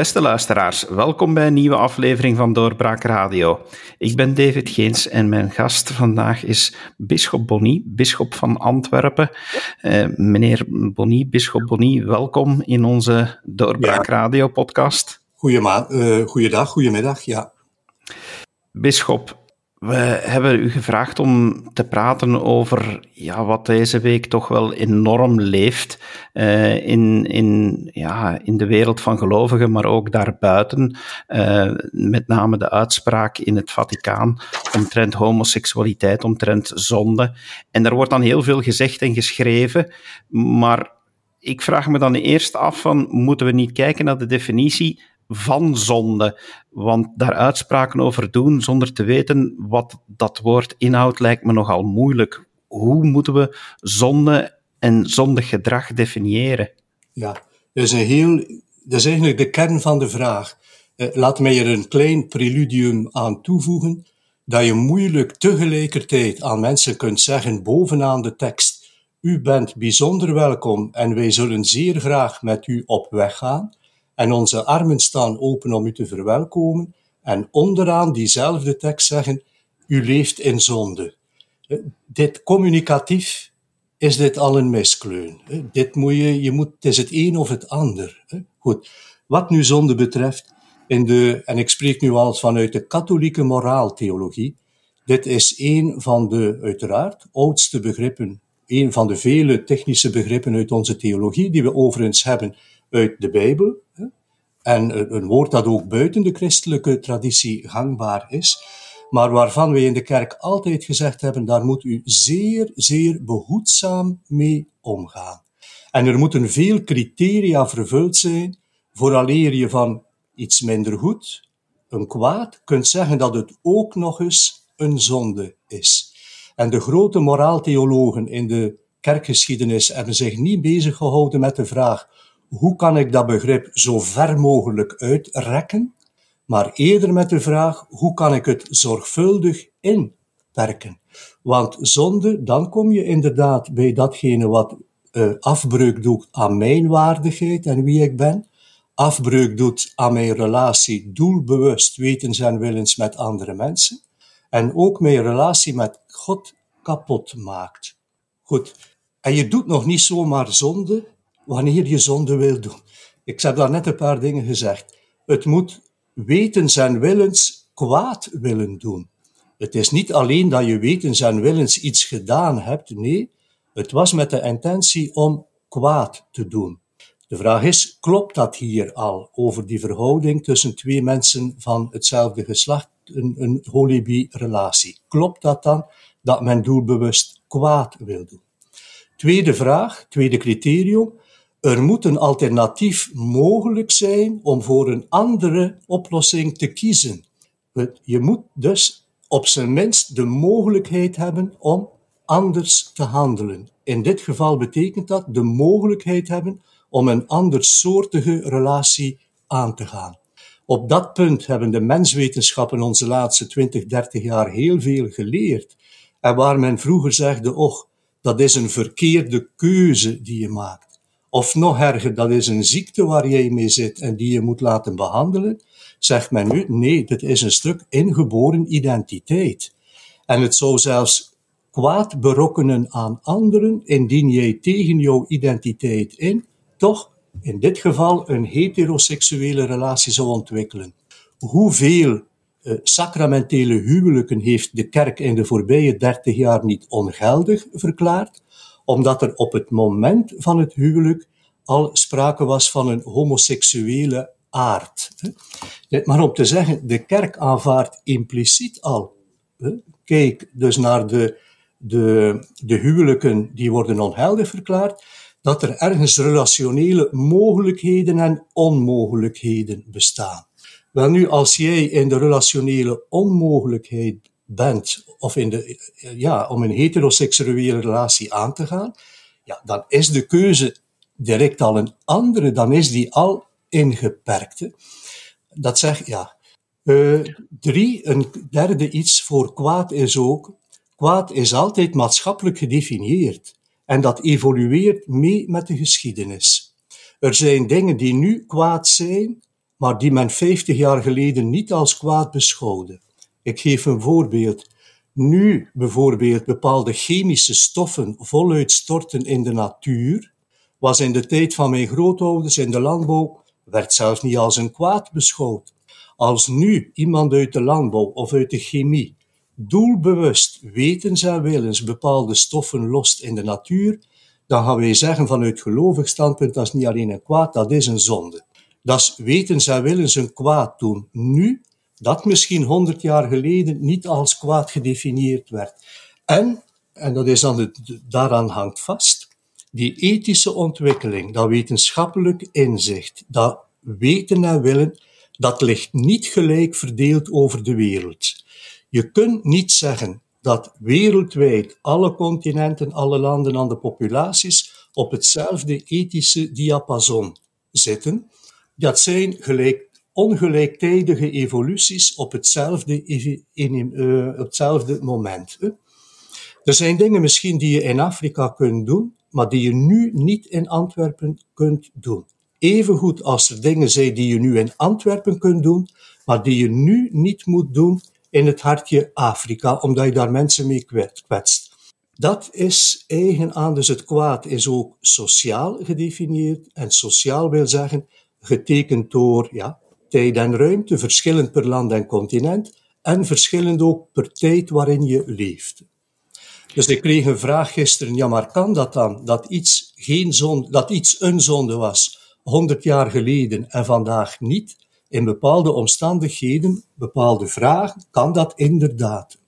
Beste luisteraars, welkom bij een nieuwe aflevering van Doorbraak Radio. Ik ben David Geens en mijn gast vandaag is Bisschop Bonny, bisschop van Antwerpen. Uh, meneer Bonny, bisschop Bonny, welkom in onze Doorbraak Radio podcast. Uh, goeiedag, goedemiddag, ja. Bisschop, we hebben u gevraagd om te praten over ja, wat deze week toch wel enorm leeft uh, in, in, ja, in de wereld van gelovigen, maar ook daarbuiten. Uh, met name de uitspraak in het Vaticaan omtrent homoseksualiteit, omtrent zonde. En daar wordt dan heel veel gezegd en geschreven, maar ik vraag me dan eerst af van, moeten we niet kijken naar de definitie van zonde. Want daar uitspraken over doen zonder te weten wat dat woord inhoudt, lijkt me nogal moeilijk. Hoe moeten we zonde en zondig gedrag definiëren? Ja, dat is, een heel, is eigenlijk de kern van de vraag. Eh, laat mij er een klein preludium aan toevoegen. Dat je moeilijk tegelijkertijd aan mensen kunt zeggen, bovenaan de tekst, u bent bijzonder welkom en wij zullen zeer graag met u op weg gaan. En onze armen staan open om u te verwelkomen. En onderaan diezelfde tekst zeggen, u leeft in zonde. Eh, dit communicatief is dit al een miskleun. Eh, dit moet je, je moet, het is het een of het ander. Goed. Wat nu zonde betreft, in de, en ik spreek nu al vanuit de katholieke moraaltheologie, dit is een van de, uiteraard, oudste begrippen, een van de vele technische begrippen uit onze theologie, die we overigens hebben uit de Bijbel. En een woord dat ook buiten de christelijke traditie gangbaar is, maar waarvan wij in de kerk altijd gezegd hebben, daar moet u zeer, zeer behoedzaam mee omgaan. En er moeten veel criteria vervuld zijn, vooraleer je van iets minder goed, een kwaad, kunt zeggen dat het ook nog eens een zonde is. En de grote moraaltheologen in de kerkgeschiedenis hebben zich niet bezig gehouden met de vraag hoe kan ik dat begrip zo ver mogelijk uitrekken, maar eerder met de vraag hoe kan ik het zorgvuldig inperken. Want zonde, dan kom je inderdaad bij datgene wat uh, afbreuk doet aan mijn waardigheid en wie ik ben, afbreuk doet aan mijn relatie doelbewust, wetens en willens met andere mensen, en ook mijn relatie met God kapot maakt. Goed, en je doet nog niet zomaar zonde, wanneer je zonde wil doen. Ik heb daar net een paar dingen gezegd. Het moet wetens en willens kwaad willen doen. Het is niet alleen dat je wetens en willens iets gedaan hebt, nee, het was met de intentie om kwaad te doen. De vraag is, klopt dat hier al over die verhouding tussen twee mensen van hetzelfde geslacht, een, een holibi-relatie? Klopt dat dan dat men doelbewust kwaad wil doen? Tweede vraag, tweede criterium, er moet een alternatief mogelijk zijn om voor een andere oplossing te kiezen. Je moet dus op zijn minst de mogelijkheid hebben om anders te handelen. In dit geval betekent dat de mogelijkheid hebben om een andersoortige relatie aan te gaan. Op dat punt hebben de menswetenschappen onze laatste 20, 30 jaar heel veel geleerd. En waar men vroeger zegde, och, dat is een verkeerde keuze die je maakt of nog erger, dat is een ziekte waar jij mee zit en die je moet laten behandelen, zegt men nu, nee, dit is een stuk ingeboren identiteit. En het zou zelfs kwaad berokkenen aan anderen, indien jij tegen jouw identiteit in, toch in dit geval een heteroseksuele relatie zou ontwikkelen. Hoeveel uh, sacramentele huwelijken heeft de kerk in de voorbije dertig jaar niet ongeldig verklaard? Omdat er op het moment van het huwelijk al sprake was van een homoseksuele aard. Maar om te zeggen, de kerk aanvaardt impliciet al. Kijk dus naar de, de, de huwelijken die worden onheldig verklaard, dat er ergens relationele mogelijkheden en onmogelijkheden bestaan. Wel nu, als jij in de relationele onmogelijkheid bent, of in de, ja, om een heteroseksuele relatie aan te gaan, ja, dan is de keuze direct al een andere, dan is die al ingeperkte. Dat zegt, ja. Uh, drie, een derde iets voor kwaad is ook, kwaad is altijd maatschappelijk gedefinieerd. En dat evolueert mee met de geschiedenis. Er zijn dingen die nu kwaad zijn, maar die men 50 jaar geleden niet als kwaad beschouwde. Ik geef een voorbeeld. Nu bijvoorbeeld bepaalde chemische stoffen voluit storten in de natuur, was in de tijd van mijn grootouders in de landbouw, werd zelfs niet als een kwaad beschouwd. Als nu iemand uit de landbouw of uit de chemie doelbewust wetens en willens bepaalde stoffen lost in de natuur, dan gaan wij zeggen vanuit gelovig standpunt, dat is niet alleen een kwaad, dat is een zonde. Dat is wetens en willens een kwaad doen. Nu, dat misschien honderd jaar geleden niet als kwaad gedefinieerd werd. En, en dat is dan het, daaraan hangt vast, die ethische ontwikkeling, dat wetenschappelijk inzicht, dat weten en willen, dat ligt niet gelijk verdeeld over de wereld. Je kunt niet zeggen dat wereldwijd alle continenten, alle landen en de populaties op hetzelfde ethische diapason zitten. Dat zijn gelijk, ongelijktijdige evoluties op hetzelfde, in, op hetzelfde moment. Er zijn dingen misschien die je in Afrika kunt doen, maar die je nu niet in Antwerpen kunt doen. Evengoed als er dingen zijn die je nu in Antwerpen kunt doen, maar die je nu niet moet doen in het hartje Afrika, omdat je daar mensen mee kwetst. Dat is eigen aan, dus het kwaad is ook sociaal gedefinieerd. En sociaal wil zeggen getekend door ja, tijd en ruimte, verschillend per land en continent, en verschillend ook per tijd waarin je leeft. Dus ik kreeg een vraag gisteren, ja maar kan dat dan, dat iets, geen zonde, dat iets een zonde was, 100 jaar geleden en vandaag niet? in bepaalde omstandigheden, bepaalde vragen, kan dat inderdaad.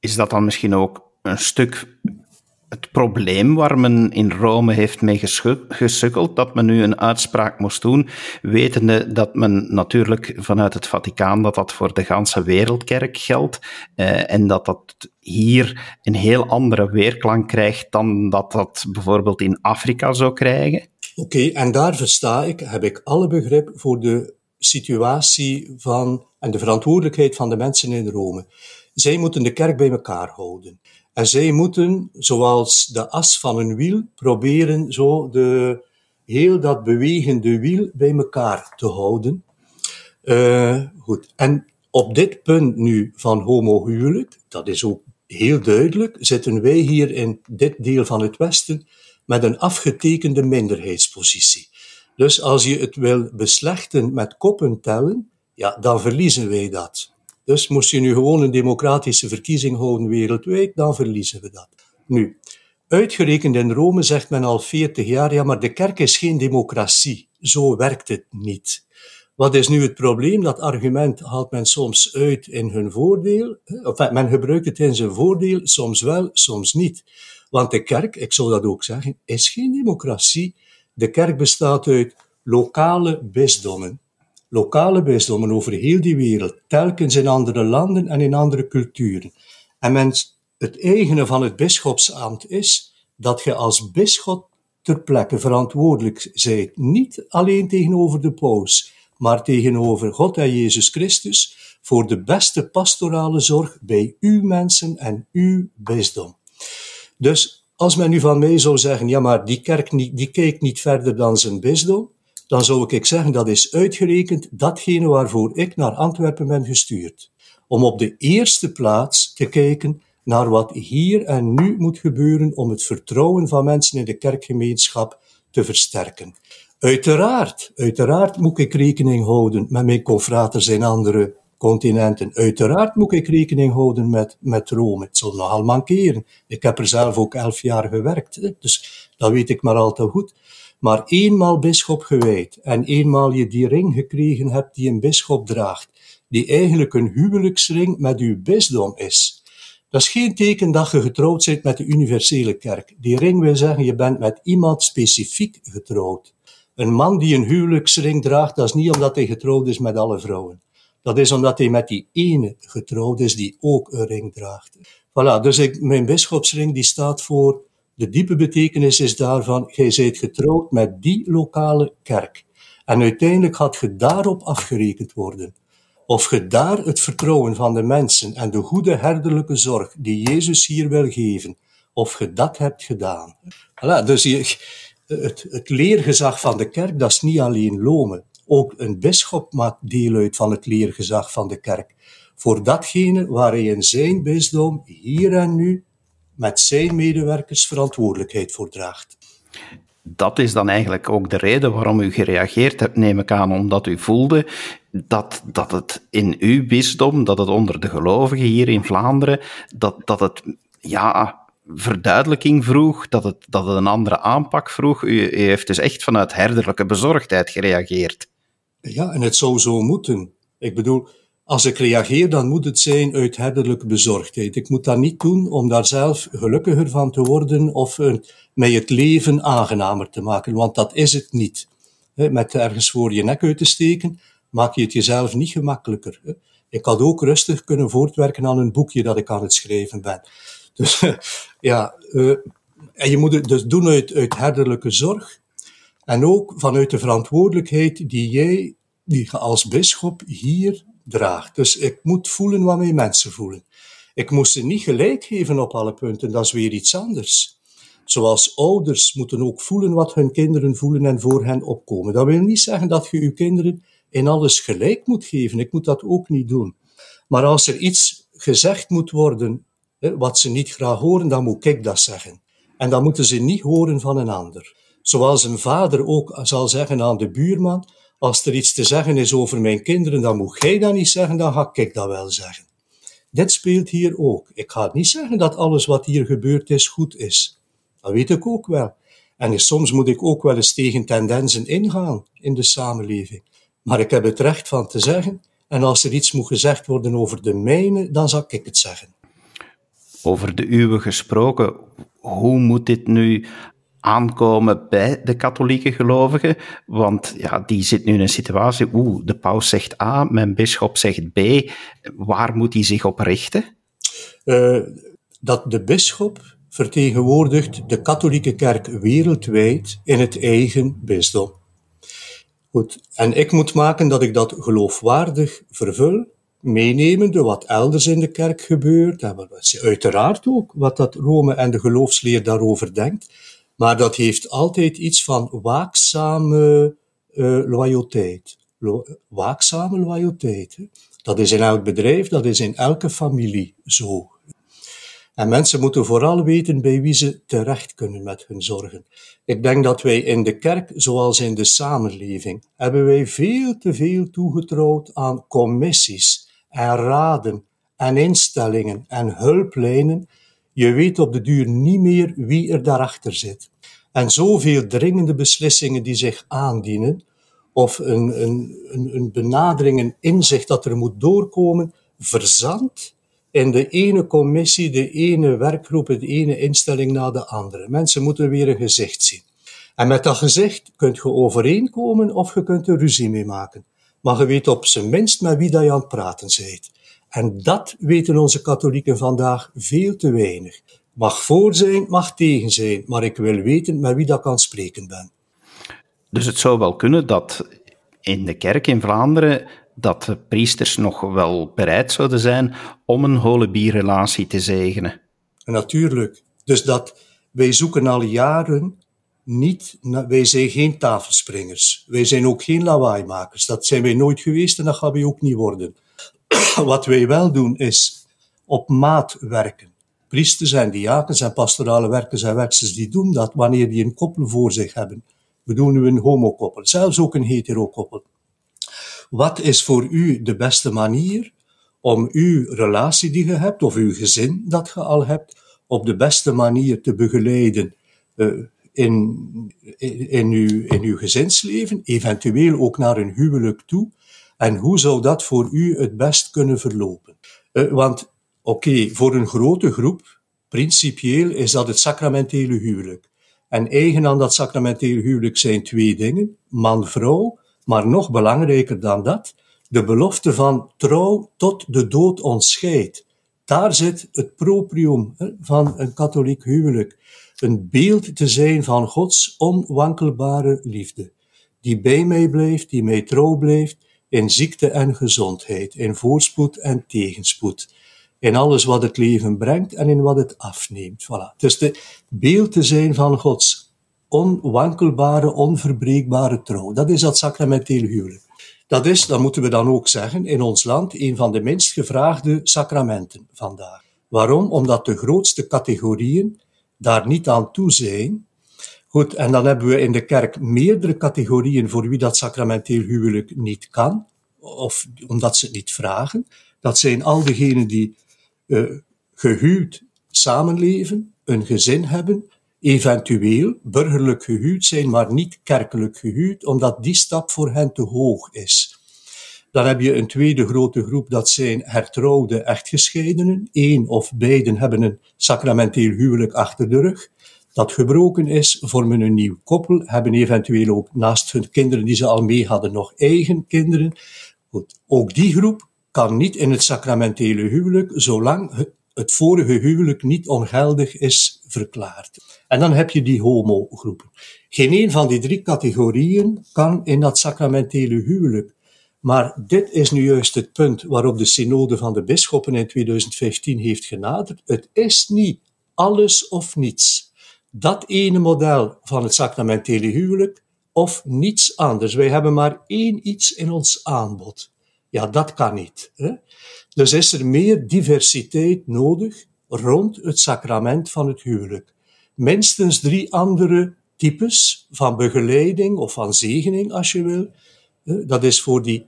Is dat dan misschien ook een stuk het probleem waar men in Rome heeft mee gesukkeld, dat men nu een uitspraak moest doen, wetende dat men natuurlijk vanuit het Vaticaan dat dat voor de ganse wereldkerk geldt eh, en dat dat hier een heel andere weerklank krijgt dan dat dat bijvoorbeeld in Afrika zou krijgen? Oké, en daar versta ik, heb ik alle begrip voor de situatie van, en de verantwoordelijkheid van de mensen in Rome. Zij moeten de kerk bij elkaar houden. En zij moeten, zoals de as van een wiel, proberen zo de, heel dat bewegende wiel bij elkaar te houden. Uh, goed. En op dit punt nu van homohuwelijk, dat is ook heel duidelijk, zitten wij hier in dit deel van het Westen met een afgetekende minderheidspositie. Dus als je het wil beslechten met koppen tellen, ja, dan verliezen wij dat. Dus moest je nu gewoon een democratische verkiezing houden wereldwijd, dan verliezen we dat. Nu, uitgerekend in Rome zegt men al 40 jaar, ja, maar de kerk is geen democratie. Zo werkt het niet. Wat is nu het probleem? Dat argument haalt men soms uit in hun voordeel. Of men gebruikt het in zijn voordeel, soms wel, soms niet. Want de kerk, ik zou dat ook zeggen, is geen democratie. De kerk bestaat uit lokale bisdommen. Lokale bisdommen over heel die wereld, telkens in andere landen en in andere culturen. En mens, het eigene van het bisschopsambt is dat je als bisschop ter plekke verantwoordelijk bent, niet alleen tegenover de paus, maar tegenover God en Jezus Christus, voor de beste pastorale zorg bij uw mensen en uw bisdom. Dus als men nu van mij zou zeggen, ja, maar die kerk die kijkt niet verder dan zijn bisdom, dan zou ik zeggen, dat is uitgerekend datgene waarvoor ik naar Antwerpen ben gestuurd. Om op de eerste plaats te kijken naar wat hier en nu moet gebeuren om het vertrouwen van mensen in de kerkgemeenschap te versterken. Uiteraard, uiteraard moet ik rekening houden met mijn confraters in andere continenten. Uiteraard moet ik rekening houden met, met Rome. Het zal nogal mankeren. Ik heb er zelf ook elf jaar gewerkt, dus dat weet ik maar al te goed. Maar eenmaal bisschop gewijd en eenmaal je die ring gekregen hebt die een bisschop draagt, die eigenlijk een huwelijksring met uw bisdom is, dat is geen teken dat je getrouwd bent met de universele kerk. Die ring wil zeggen, je bent met iemand specifiek getrouwd. Een man die een huwelijksring draagt, dat is niet omdat hij getrouwd is met alle vrouwen. Dat is omdat hij met die ene getrouwd is die ook een ring draagt. Voilà, dus ik, mijn bischopsring die staat voor, de diepe betekenis is daarvan, gij zijt getrouwd met die lokale kerk. En uiteindelijk gaat je daarop afgerekend worden. Of je daar het vertrouwen van de mensen en de goede herderlijke zorg die Jezus hier wil geven, of je dat hebt gedaan. Voilà, dus je, het, het leergezag van de kerk, dat is niet alleen lomen. Ook een bisschop maakt deel uit van het leergezag van de kerk. Voor datgene waar hij in zijn bisdom hier en nu met zijn medewerkers verantwoordelijkheid voor draagt. Dat is dan eigenlijk ook de reden waarom u gereageerd hebt, neem ik aan, omdat u voelde dat, dat het in uw bisdom, dat het onder de gelovigen hier in Vlaanderen, dat, dat het ja, verduidelijking vroeg, dat het, dat het een andere aanpak vroeg. U, u heeft dus echt vanuit herderlijke bezorgdheid gereageerd. Ja, en het zou zo moeten. Ik bedoel, als ik reageer, dan moet het zijn uit herderlijke bezorgdheid. Ik moet dat niet doen om daar zelf gelukkiger van te worden of mij het leven aangenamer te maken, want dat is het niet. Met ergens voor je nek uit te steken, maak je het jezelf niet gemakkelijker. Ik had ook rustig kunnen voortwerken aan een boekje dat ik aan het schrijven ben. Dus ja, uh, en je moet het dus doen uit, uit herderlijke zorg. En ook vanuit de verantwoordelijkheid die jij, die als bischop hier draagt. Dus ik moet voelen wat mijn mensen voelen. Ik moest ze niet gelijk geven op alle punten, dat is weer iets anders. Zoals ouders moeten ook voelen wat hun kinderen voelen en voor hen opkomen. Dat wil niet zeggen dat je je kinderen in alles gelijk moet geven. Ik moet dat ook niet doen. Maar als er iets gezegd moet worden wat ze niet graag horen, dan moet ik dat zeggen. En dan moeten ze niet horen van een ander. Zoals een vader ook zal zeggen aan de buurman, als er iets te zeggen is over mijn kinderen, dan moet jij dat niet zeggen, dan ga ik dat wel zeggen. Dit speelt hier ook. Ik ga niet zeggen dat alles wat hier gebeurd is goed is. Dat weet ik ook wel. En soms moet ik ook wel eens tegen tendensen ingaan in de samenleving. Maar ik heb het recht van te zeggen. En als er iets moet gezegd worden over de mijne, dan zal ik het zeggen. Over de uwe gesproken, hoe moet dit nu aankomen bij de katholieke gelovigen? Want ja, die zit nu in een situatie, oeh, de paus zegt A, mijn bisschop zegt B. Waar moet hij zich op richten? Uh, dat de bisschop vertegenwoordigt de katholieke kerk wereldwijd in het eigen bisdom. Goed, en ik moet maken dat ik dat geloofwaardig vervul, meenemende wat elders in de kerk gebeurt, uiteraard ook wat dat Rome en de geloofsleer daarover denkt, maar dat heeft altijd iets van waakzame uh, loyaliteit. Lo waakzame loyaliteit. Dat is in elk bedrijf, dat is in elke familie zo. En mensen moeten vooral weten bij wie ze terecht kunnen met hun zorgen. Ik denk dat wij in de kerk, zoals in de samenleving, hebben wij veel te veel toegetrouwd aan commissies en raden en instellingen en hulplijnen je weet op de duur niet meer wie er daarachter zit. En zoveel dringende beslissingen die zich aandienen, of een, een, een, benadering, een inzicht dat er moet doorkomen, verzandt in de ene commissie, de ene werkgroep, de ene instelling na de andere. Mensen moeten weer een gezicht zien. En met dat gezicht kunt je overeenkomen of je kunt er ruzie mee maken. Maar je weet op zijn minst met wie dat je aan het praten bent. En dat weten onze katholieken vandaag veel te weinig. Mag voor zijn, mag tegen zijn, maar ik wil weten met wie dat kan spreken ben. Dus het zou wel kunnen dat in de kerk in Vlaanderen dat de priesters nog wel bereid zouden zijn om een holebierrelatie te zegenen. Natuurlijk. Dus dat wij zoeken al jaren niet, wij zijn geen tafelspringers. Wij zijn ook geen lawaaimakers. Dat zijn wij nooit geweest en dat gaan wij ook niet worden. Wat wij wel doen is op maat werken. Priesters en diakens en pastorale werkers en werksters die doen dat wanneer die een koppel voor zich hebben. We doen nu een homokoppel, zelfs ook een hetero-koppel. Wat is voor u de beste manier om uw relatie die je hebt, of uw gezin dat je al hebt, op de beste manier te begeleiden uh, in, in, in, uw, in uw gezinsleven, eventueel ook naar een huwelijk toe, en hoe zou dat voor u het best kunnen verlopen? Uh, want, oké, voor een grote groep, principieel is dat het sacramentele huwelijk. En eigen aan dat sacramentele huwelijk zijn twee dingen, man-vrouw, maar nog belangrijker dan dat, de belofte van trouw tot de dood ons scheidt. Daar zit het proprium van een katholiek huwelijk. Een beeld te zijn van Gods onwankelbare liefde. Die bij mij blijft, die mij trouw blijft, in ziekte en gezondheid, in voorspoed en tegenspoed, in alles wat het leven brengt en in wat het afneemt. Voilà. Dus de beeld te zijn van Gods onwankelbare, onverbreekbare trouw. Dat is dat sacramenteel huwelijk. Dat is, dat moeten we dan ook zeggen, in ons land een van de minst gevraagde sacramenten vandaag. Waarom? Omdat de grootste categorieën daar niet aan toe zijn. Goed, en dan hebben we in de kerk meerdere categorieën voor wie dat sacramenteel huwelijk niet kan, of omdat ze het niet vragen. Dat zijn al diegenen die uh, gehuwd samenleven, een gezin hebben, eventueel burgerlijk gehuwd zijn, maar niet kerkelijk gehuwd, omdat die stap voor hen te hoog is. Dan heb je een tweede grote groep, dat zijn hertrouwde echtgescheidenen. Eén of beiden hebben een sacramenteel huwelijk achter de rug. Dat gebroken is, vormen een nieuw koppel, hebben eventueel ook naast hun kinderen die ze al mee hadden nog eigen kinderen. Ook die groep kan niet in het sacramentele huwelijk, zolang het vorige huwelijk niet ongeldig is verklaard. En dan heb je die homogroepen. Geen een van die drie categorieën kan in dat sacramentele huwelijk. Maar dit is nu juist het punt waarop de synode van de bisschoppen in 2015 heeft genaderd. Het is niet alles of niets. Dat ene model van het sacramentele huwelijk of niets anders. Wij hebben maar één iets in ons aanbod. Ja, dat kan niet. Hè? Dus is er meer diversiteit nodig rond het sacrament van het huwelijk. Minstens drie andere types van begeleiding of van zegening, als je wil. Dat is voor die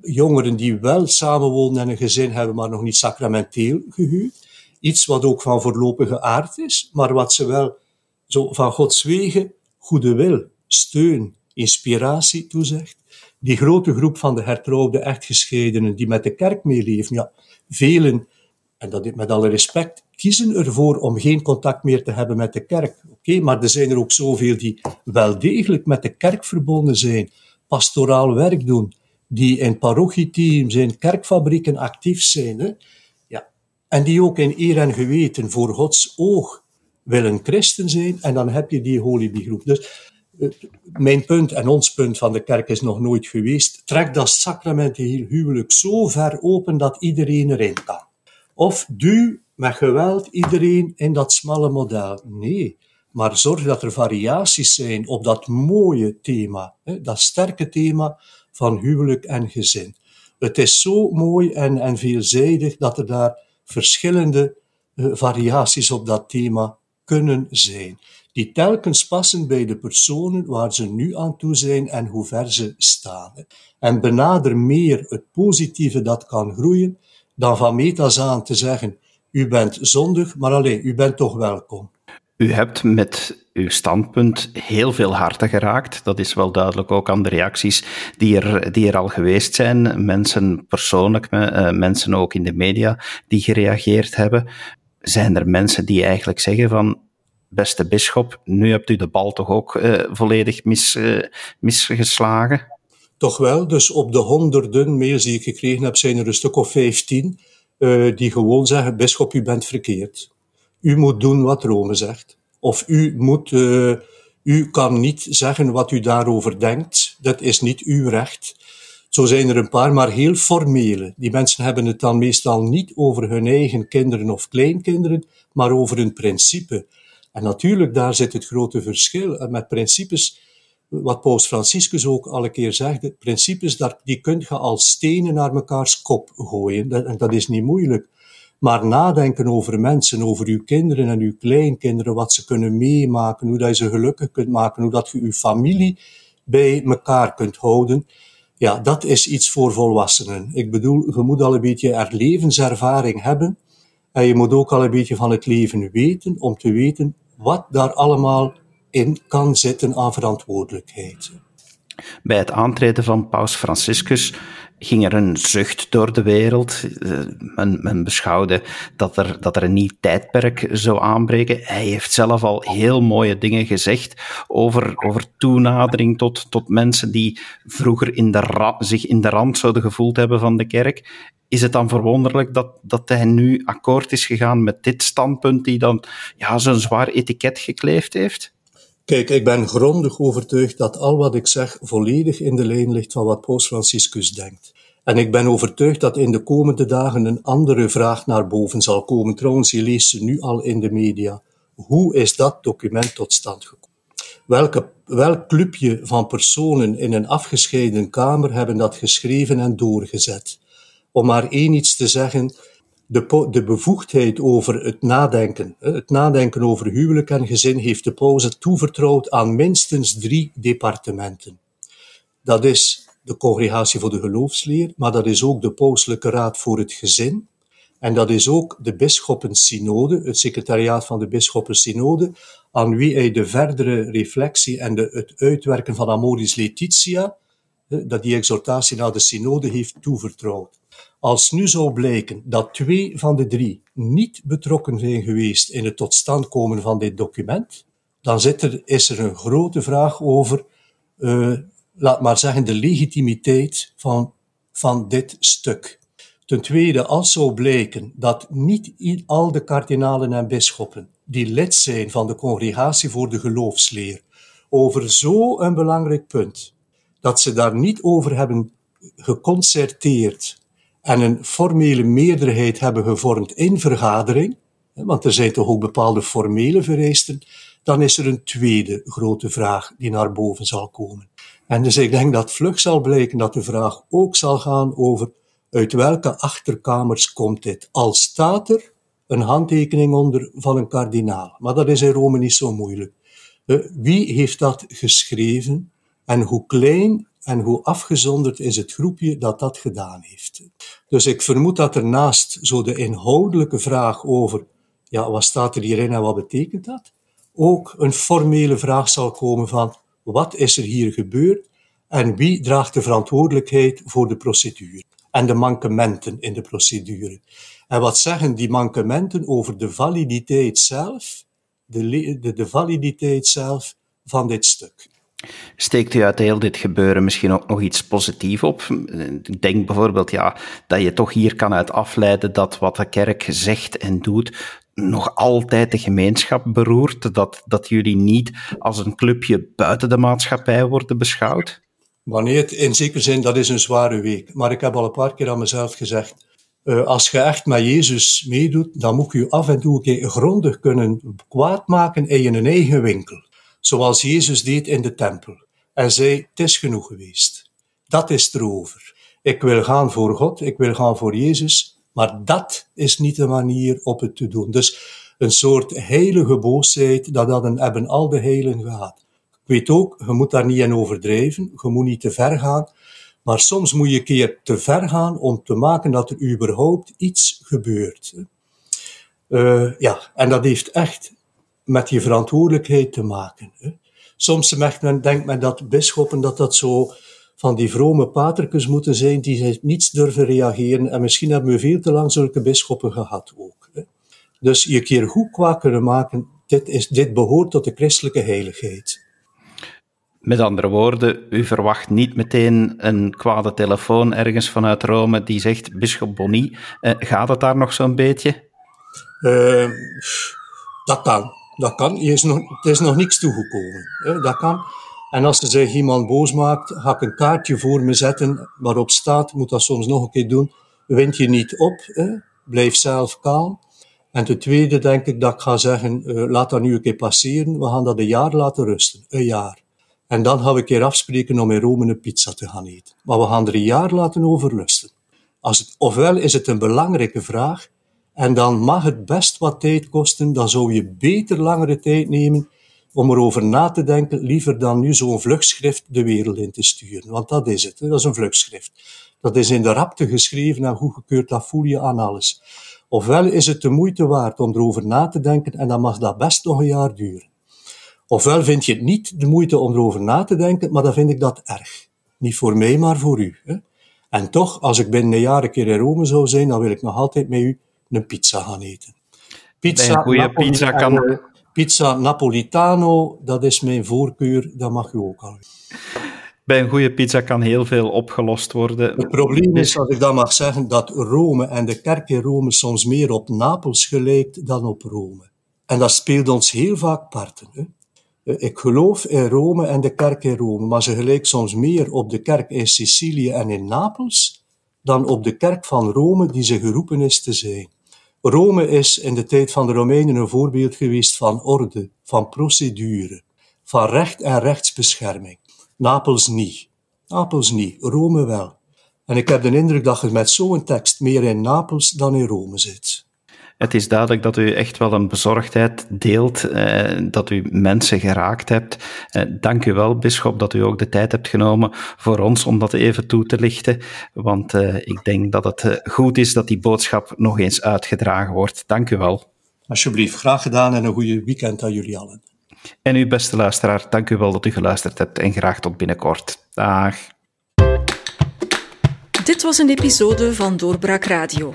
jongeren die wel samenwonen en een gezin hebben, maar nog niet sacramenteel gehuwd. Iets wat ook van voorlopige aard is, maar wat ze wel zo van Gods wegen goede wil, steun, inspiratie toezegt die grote groep van de hertrouwde echtgescheidenen die met de kerk meeleven, ja, velen, en dat met alle respect, kiezen ervoor om geen contact meer te hebben met de kerk. Oké, maar er zijn er ook zoveel die wel degelijk met de kerk verbonden zijn, pastoraal werk doen, die in parochieteams, in kerkfabrieken actief zijn. Hè? En die ook in eer en geweten voor Gods oog willen christen zijn. En dan heb je die holy groep. Dus mijn punt en ons punt van de kerk is nog nooit geweest. Trek dat sacramenteel huwelijk zo ver open dat iedereen erin kan. Of duw met geweld iedereen in dat smalle model. Nee, maar zorg dat er variaties zijn op dat mooie thema, dat sterke thema van huwelijk en gezin. Het is zo mooi en, en veelzijdig dat er daar verschillende eh, variaties op dat thema kunnen zijn die telkens passen bij de personen waar ze nu aan toe zijn en hoe ver ze staan. En benader meer het positieve dat kan groeien, dan van metas aan te zeggen, u bent zondig, maar alleen, u bent toch welkom. U hebt met uw standpunt heel veel harten geraakt. Dat is wel duidelijk ook aan de reacties die er, die er al geweest zijn. Mensen persoonlijk, eh, mensen ook in de media die gereageerd hebben. Zijn er mensen die eigenlijk zeggen van beste bisschop, nu hebt u de bal toch ook uh, volledig mis, uh, misgeslagen? Toch wel, dus op de honderden mails die ik gekregen heb, zijn er een stuk of vijftien uh, die gewoon zeggen, bisschop, u bent verkeerd. U moet doen wat Rome zegt. Of u moet, u kan niet zeggen wat u daarover denkt. Dat is niet uw recht. Zo zijn er een paar, maar heel formele. Die mensen hebben het dan meestal niet over hun eigen kinderen of kleinkinderen, maar over een principe. En natuurlijk, daar zit het grote verschil met principes, wat Paus Franciscus ook al een keer zegt, principes, die kun je als stenen naar mekaars kop gooien. en dat is niet moeilijk. Maar nadenken over mensen, over uw kinderen en uw kleinkinderen, wat ze kunnen meemaken, hoe dat je ze gelukkig kunt maken, hoe dat je uw familie bij elkaar kunt houden, ja, dat is iets voor volwassenen. Ik bedoel, je moet al een beetje er levenservaring hebben en je moet ook al een beetje van het leven weten om te weten wat daar allemaal in kan zitten aan verantwoordelijkheid. Bij het aantreden van Paus Franciscus ging er een zucht door de wereld. Eh, men, men, beschouwde dat er, dat er een nieuw tijdperk zou aanbreken. Hij heeft zelf al heel mooie dingen gezegd over, over toenadering tot, tot mensen die vroeger in de zich in de rand zouden gevoeld hebben van de kerk. Is het dan verwonderlijk dat, dat hij nu akkoord is gegaan met dit standpunt, die dan ja, zo'n zwaar etiket gekleefd heeft? Kijk, ik ben grondig overtuigd dat al wat ik zeg volledig in de lijn ligt van wat Paus Franciscus denkt. En ik ben overtuigd dat in de komende dagen een andere vraag naar boven zal komen. Trouwens, je leest ze nu al in de media. Hoe is dat document tot stand gekomen? welke, welk clubje van personen in een afgescheiden kamer hebben dat geschreven en doorgezet. Om maar één iets te zeggen, de, de bevoegdheid over het nadenken, het nadenken over huwelijk en gezin, heeft de pauze toevertrouwd aan minstens drie departementen. Dat is de Congregatie voor de Geloofsleer, maar dat is ook de Pauselijke Raad voor het Gezin. En dat is ook de Bisschoppensynode, het secretariaat van de Bisschoppensynode, aan wie hij de verdere reflectie en de, het uitwerken van Amoris Laetitia, dat die exhortatie naar de synode heeft toevertrouwd. Als nu zou blijken dat twee van de drie niet betrokken zijn geweest in het tot stand komen van dit document, dan zit er, is er een grote vraag over, uh, laat maar zeggen, de legitimiteit van, van dit stuk. Ten tweede, als zou blijken dat niet al de kardinalen en bisschoppen die lid zijn van de Congregatie voor de Geloofsleer over zo'n belangrijk punt, dat ze daar niet over hebben geconcerteerd en een formele meerderheid hebben gevormd in vergadering, want er zijn toch ook bepaalde formele vereisten, dan is er een tweede grote vraag die naar boven zal komen. En dus ik denk dat vlug zal blijken dat de vraag ook zal gaan over uit welke achterkamers komt dit? Al staat er een handtekening onder van een kardinaal, maar dat is in Rome niet zo moeilijk. Wie heeft dat geschreven en hoe klein en hoe afgezonderd is het groepje dat dat gedaan heeft? Dus ik vermoed dat er naast zo de inhoudelijke vraag over, ja, wat staat er hierin en wat betekent dat? Ook een formele vraag zal komen van, wat is er hier gebeurd en wie draagt de verantwoordelijkheid voor de procedure en de mankementen in de procedure? En wat zeggen die mankementen over de validiteit zelf, de, de, de validiteit zelf van dit stuk? Steekt u uit heel dit gebeuren misschien ook nog iets positiefs op? Ik denk bijvoorbeeld ja, dat je toch hier kan uit afleiden dat wat de kerk zegt en doet nog altijd de gemeenschap beroert, dat, dat jullie niet als een clubje buiten de maatschappij worden beschouwd? Wanneer in zekere zin, dat is een zware week. Maar ik heb al een paar keer aan mezelf gezegd, uh, als je echt met Jezus meedoet, dan moet je af en toe een keer grondig kunnen kwaad maken in je eigen winkel zoals Jezus deed in de tempel. En zei, het is genoeg geweest. Dat is erover. Ik wil gaan voor God, ik wil gaan voor Jezus, maar dat is niet de manier op het te doen. Dus een soort heilige boosheid, dat hadden, hebben al de heilen gehad. Ik weet ook, je moet daar niet in overdrijven, je moet niet te ver gaan, maar soms moet je een keer te ver gaan om te maken dat er überhaupt iets gebeurt. Uh, ja, en dat heeft echt met je verantwoordelijkheid te maken. Hè. Soms men, denkt men dat bisschoppen dat dat zo van die vrome paterkes moeten zijn die niets durven reageren. En misschien hebben we veel te lang zulke bisschoppen gehad ook. Hè. Dus je keer goed kwaad kunnen maken, dit, is, dit behoort tot de christelijke heiligheid. Met andere woorden, u verwacht niet meteen een kwade telefoon ergens vanuit Rome die zegt, bisschop Bonny, eh, gaat het daar nog zo'n beetje? Uh, dat kan. Dat kan. Er is nog, het is nog niks toegekomen. Hè? Dat kan. En als er zich iemand boos maakt, ga ik een kaartje voor me zetten waarop staat, moet dat soms nog een keer doen, wind je niet op, hè? blijf zelf kalm. En ten tweede denk ik dat ik ga zeggen, uh, laat dat nu een keer passeren, we gaan dat een jaar laten rusten, een jaar. En dan gaan we een keer afspreken om in Rome een pizza te gaan eten. Maar we gaan er een jaar laten over rusten. Als ofwel is het een belangrijke vraag, en dan mag het best wat tijd kosten, dan zou je beter langere tijd nemen om erover na te denken, liever dan nu zo'n vlugschrift de wereld in te sturen. Want dat is het, dat is een vlugschrift. Dat is in de rapte geschreven en goedgekeurd, dat voel je aan alles. Ofwel is het de moeite waard om erover na te denken en dan mag dat best nog een jaar duren. Ofwel vind je het niet de moeite om erover na te denken, maar dan vind ik dat erg. Niet voor mij, maar voor u. Hè? En toch, als ik binnen een jaar een keer in Rome zou zijn, dan wil ik nog altijd met u een pizza gaan eten. Pizza, goede pizza kan... Eh, pizza Napolitano, dat is mijn voorkeur, dat mag u ook al. Bij een goede pizza kan heel veel opgelost worden. Het probleem is, als ik dat mag zeggen, dat Rome en de kerk in Rome soms meer op Napels gelijkt dan op Rome. En dat speelt ons heel vaak parten. Hè? Ik geloof in Rome en de kerk in Rome, maar ze gelijkt soms meer op de kerk in Sicilië en in Napels dan op de kerk van Rome die ze geroepen is te zijn. Rome is in de tijd van de Romeinen een voorbeeld geweest van orde, van procedure, van recht en rechtsbescherming. Napels niet. Napels niet, Rome wel. En ik heb de indruk dat je met zo'n tekst meer in Napels dan in Rome zit. Het is duidelijk dat u echt wel een bezorgdheid deelt, eh, dat u mensen geraakt hebt. Eh, dank u wel, bisschop, dat u ook de tijd hebt genomen voor ons om dat even toe te lichten. Want eh, ik denk dat het eh, goed is dat die boodschap nog eens uitgedragen wordt. Dank u wel. Alsjeblieft, graag gedaan en een goede weekend aan jullie allen. En uw beste luisteraar, dank u wel dat u geluisterd hebt en graag tot binnenkort. Dag. Dit was een episode van Doorbraak Radio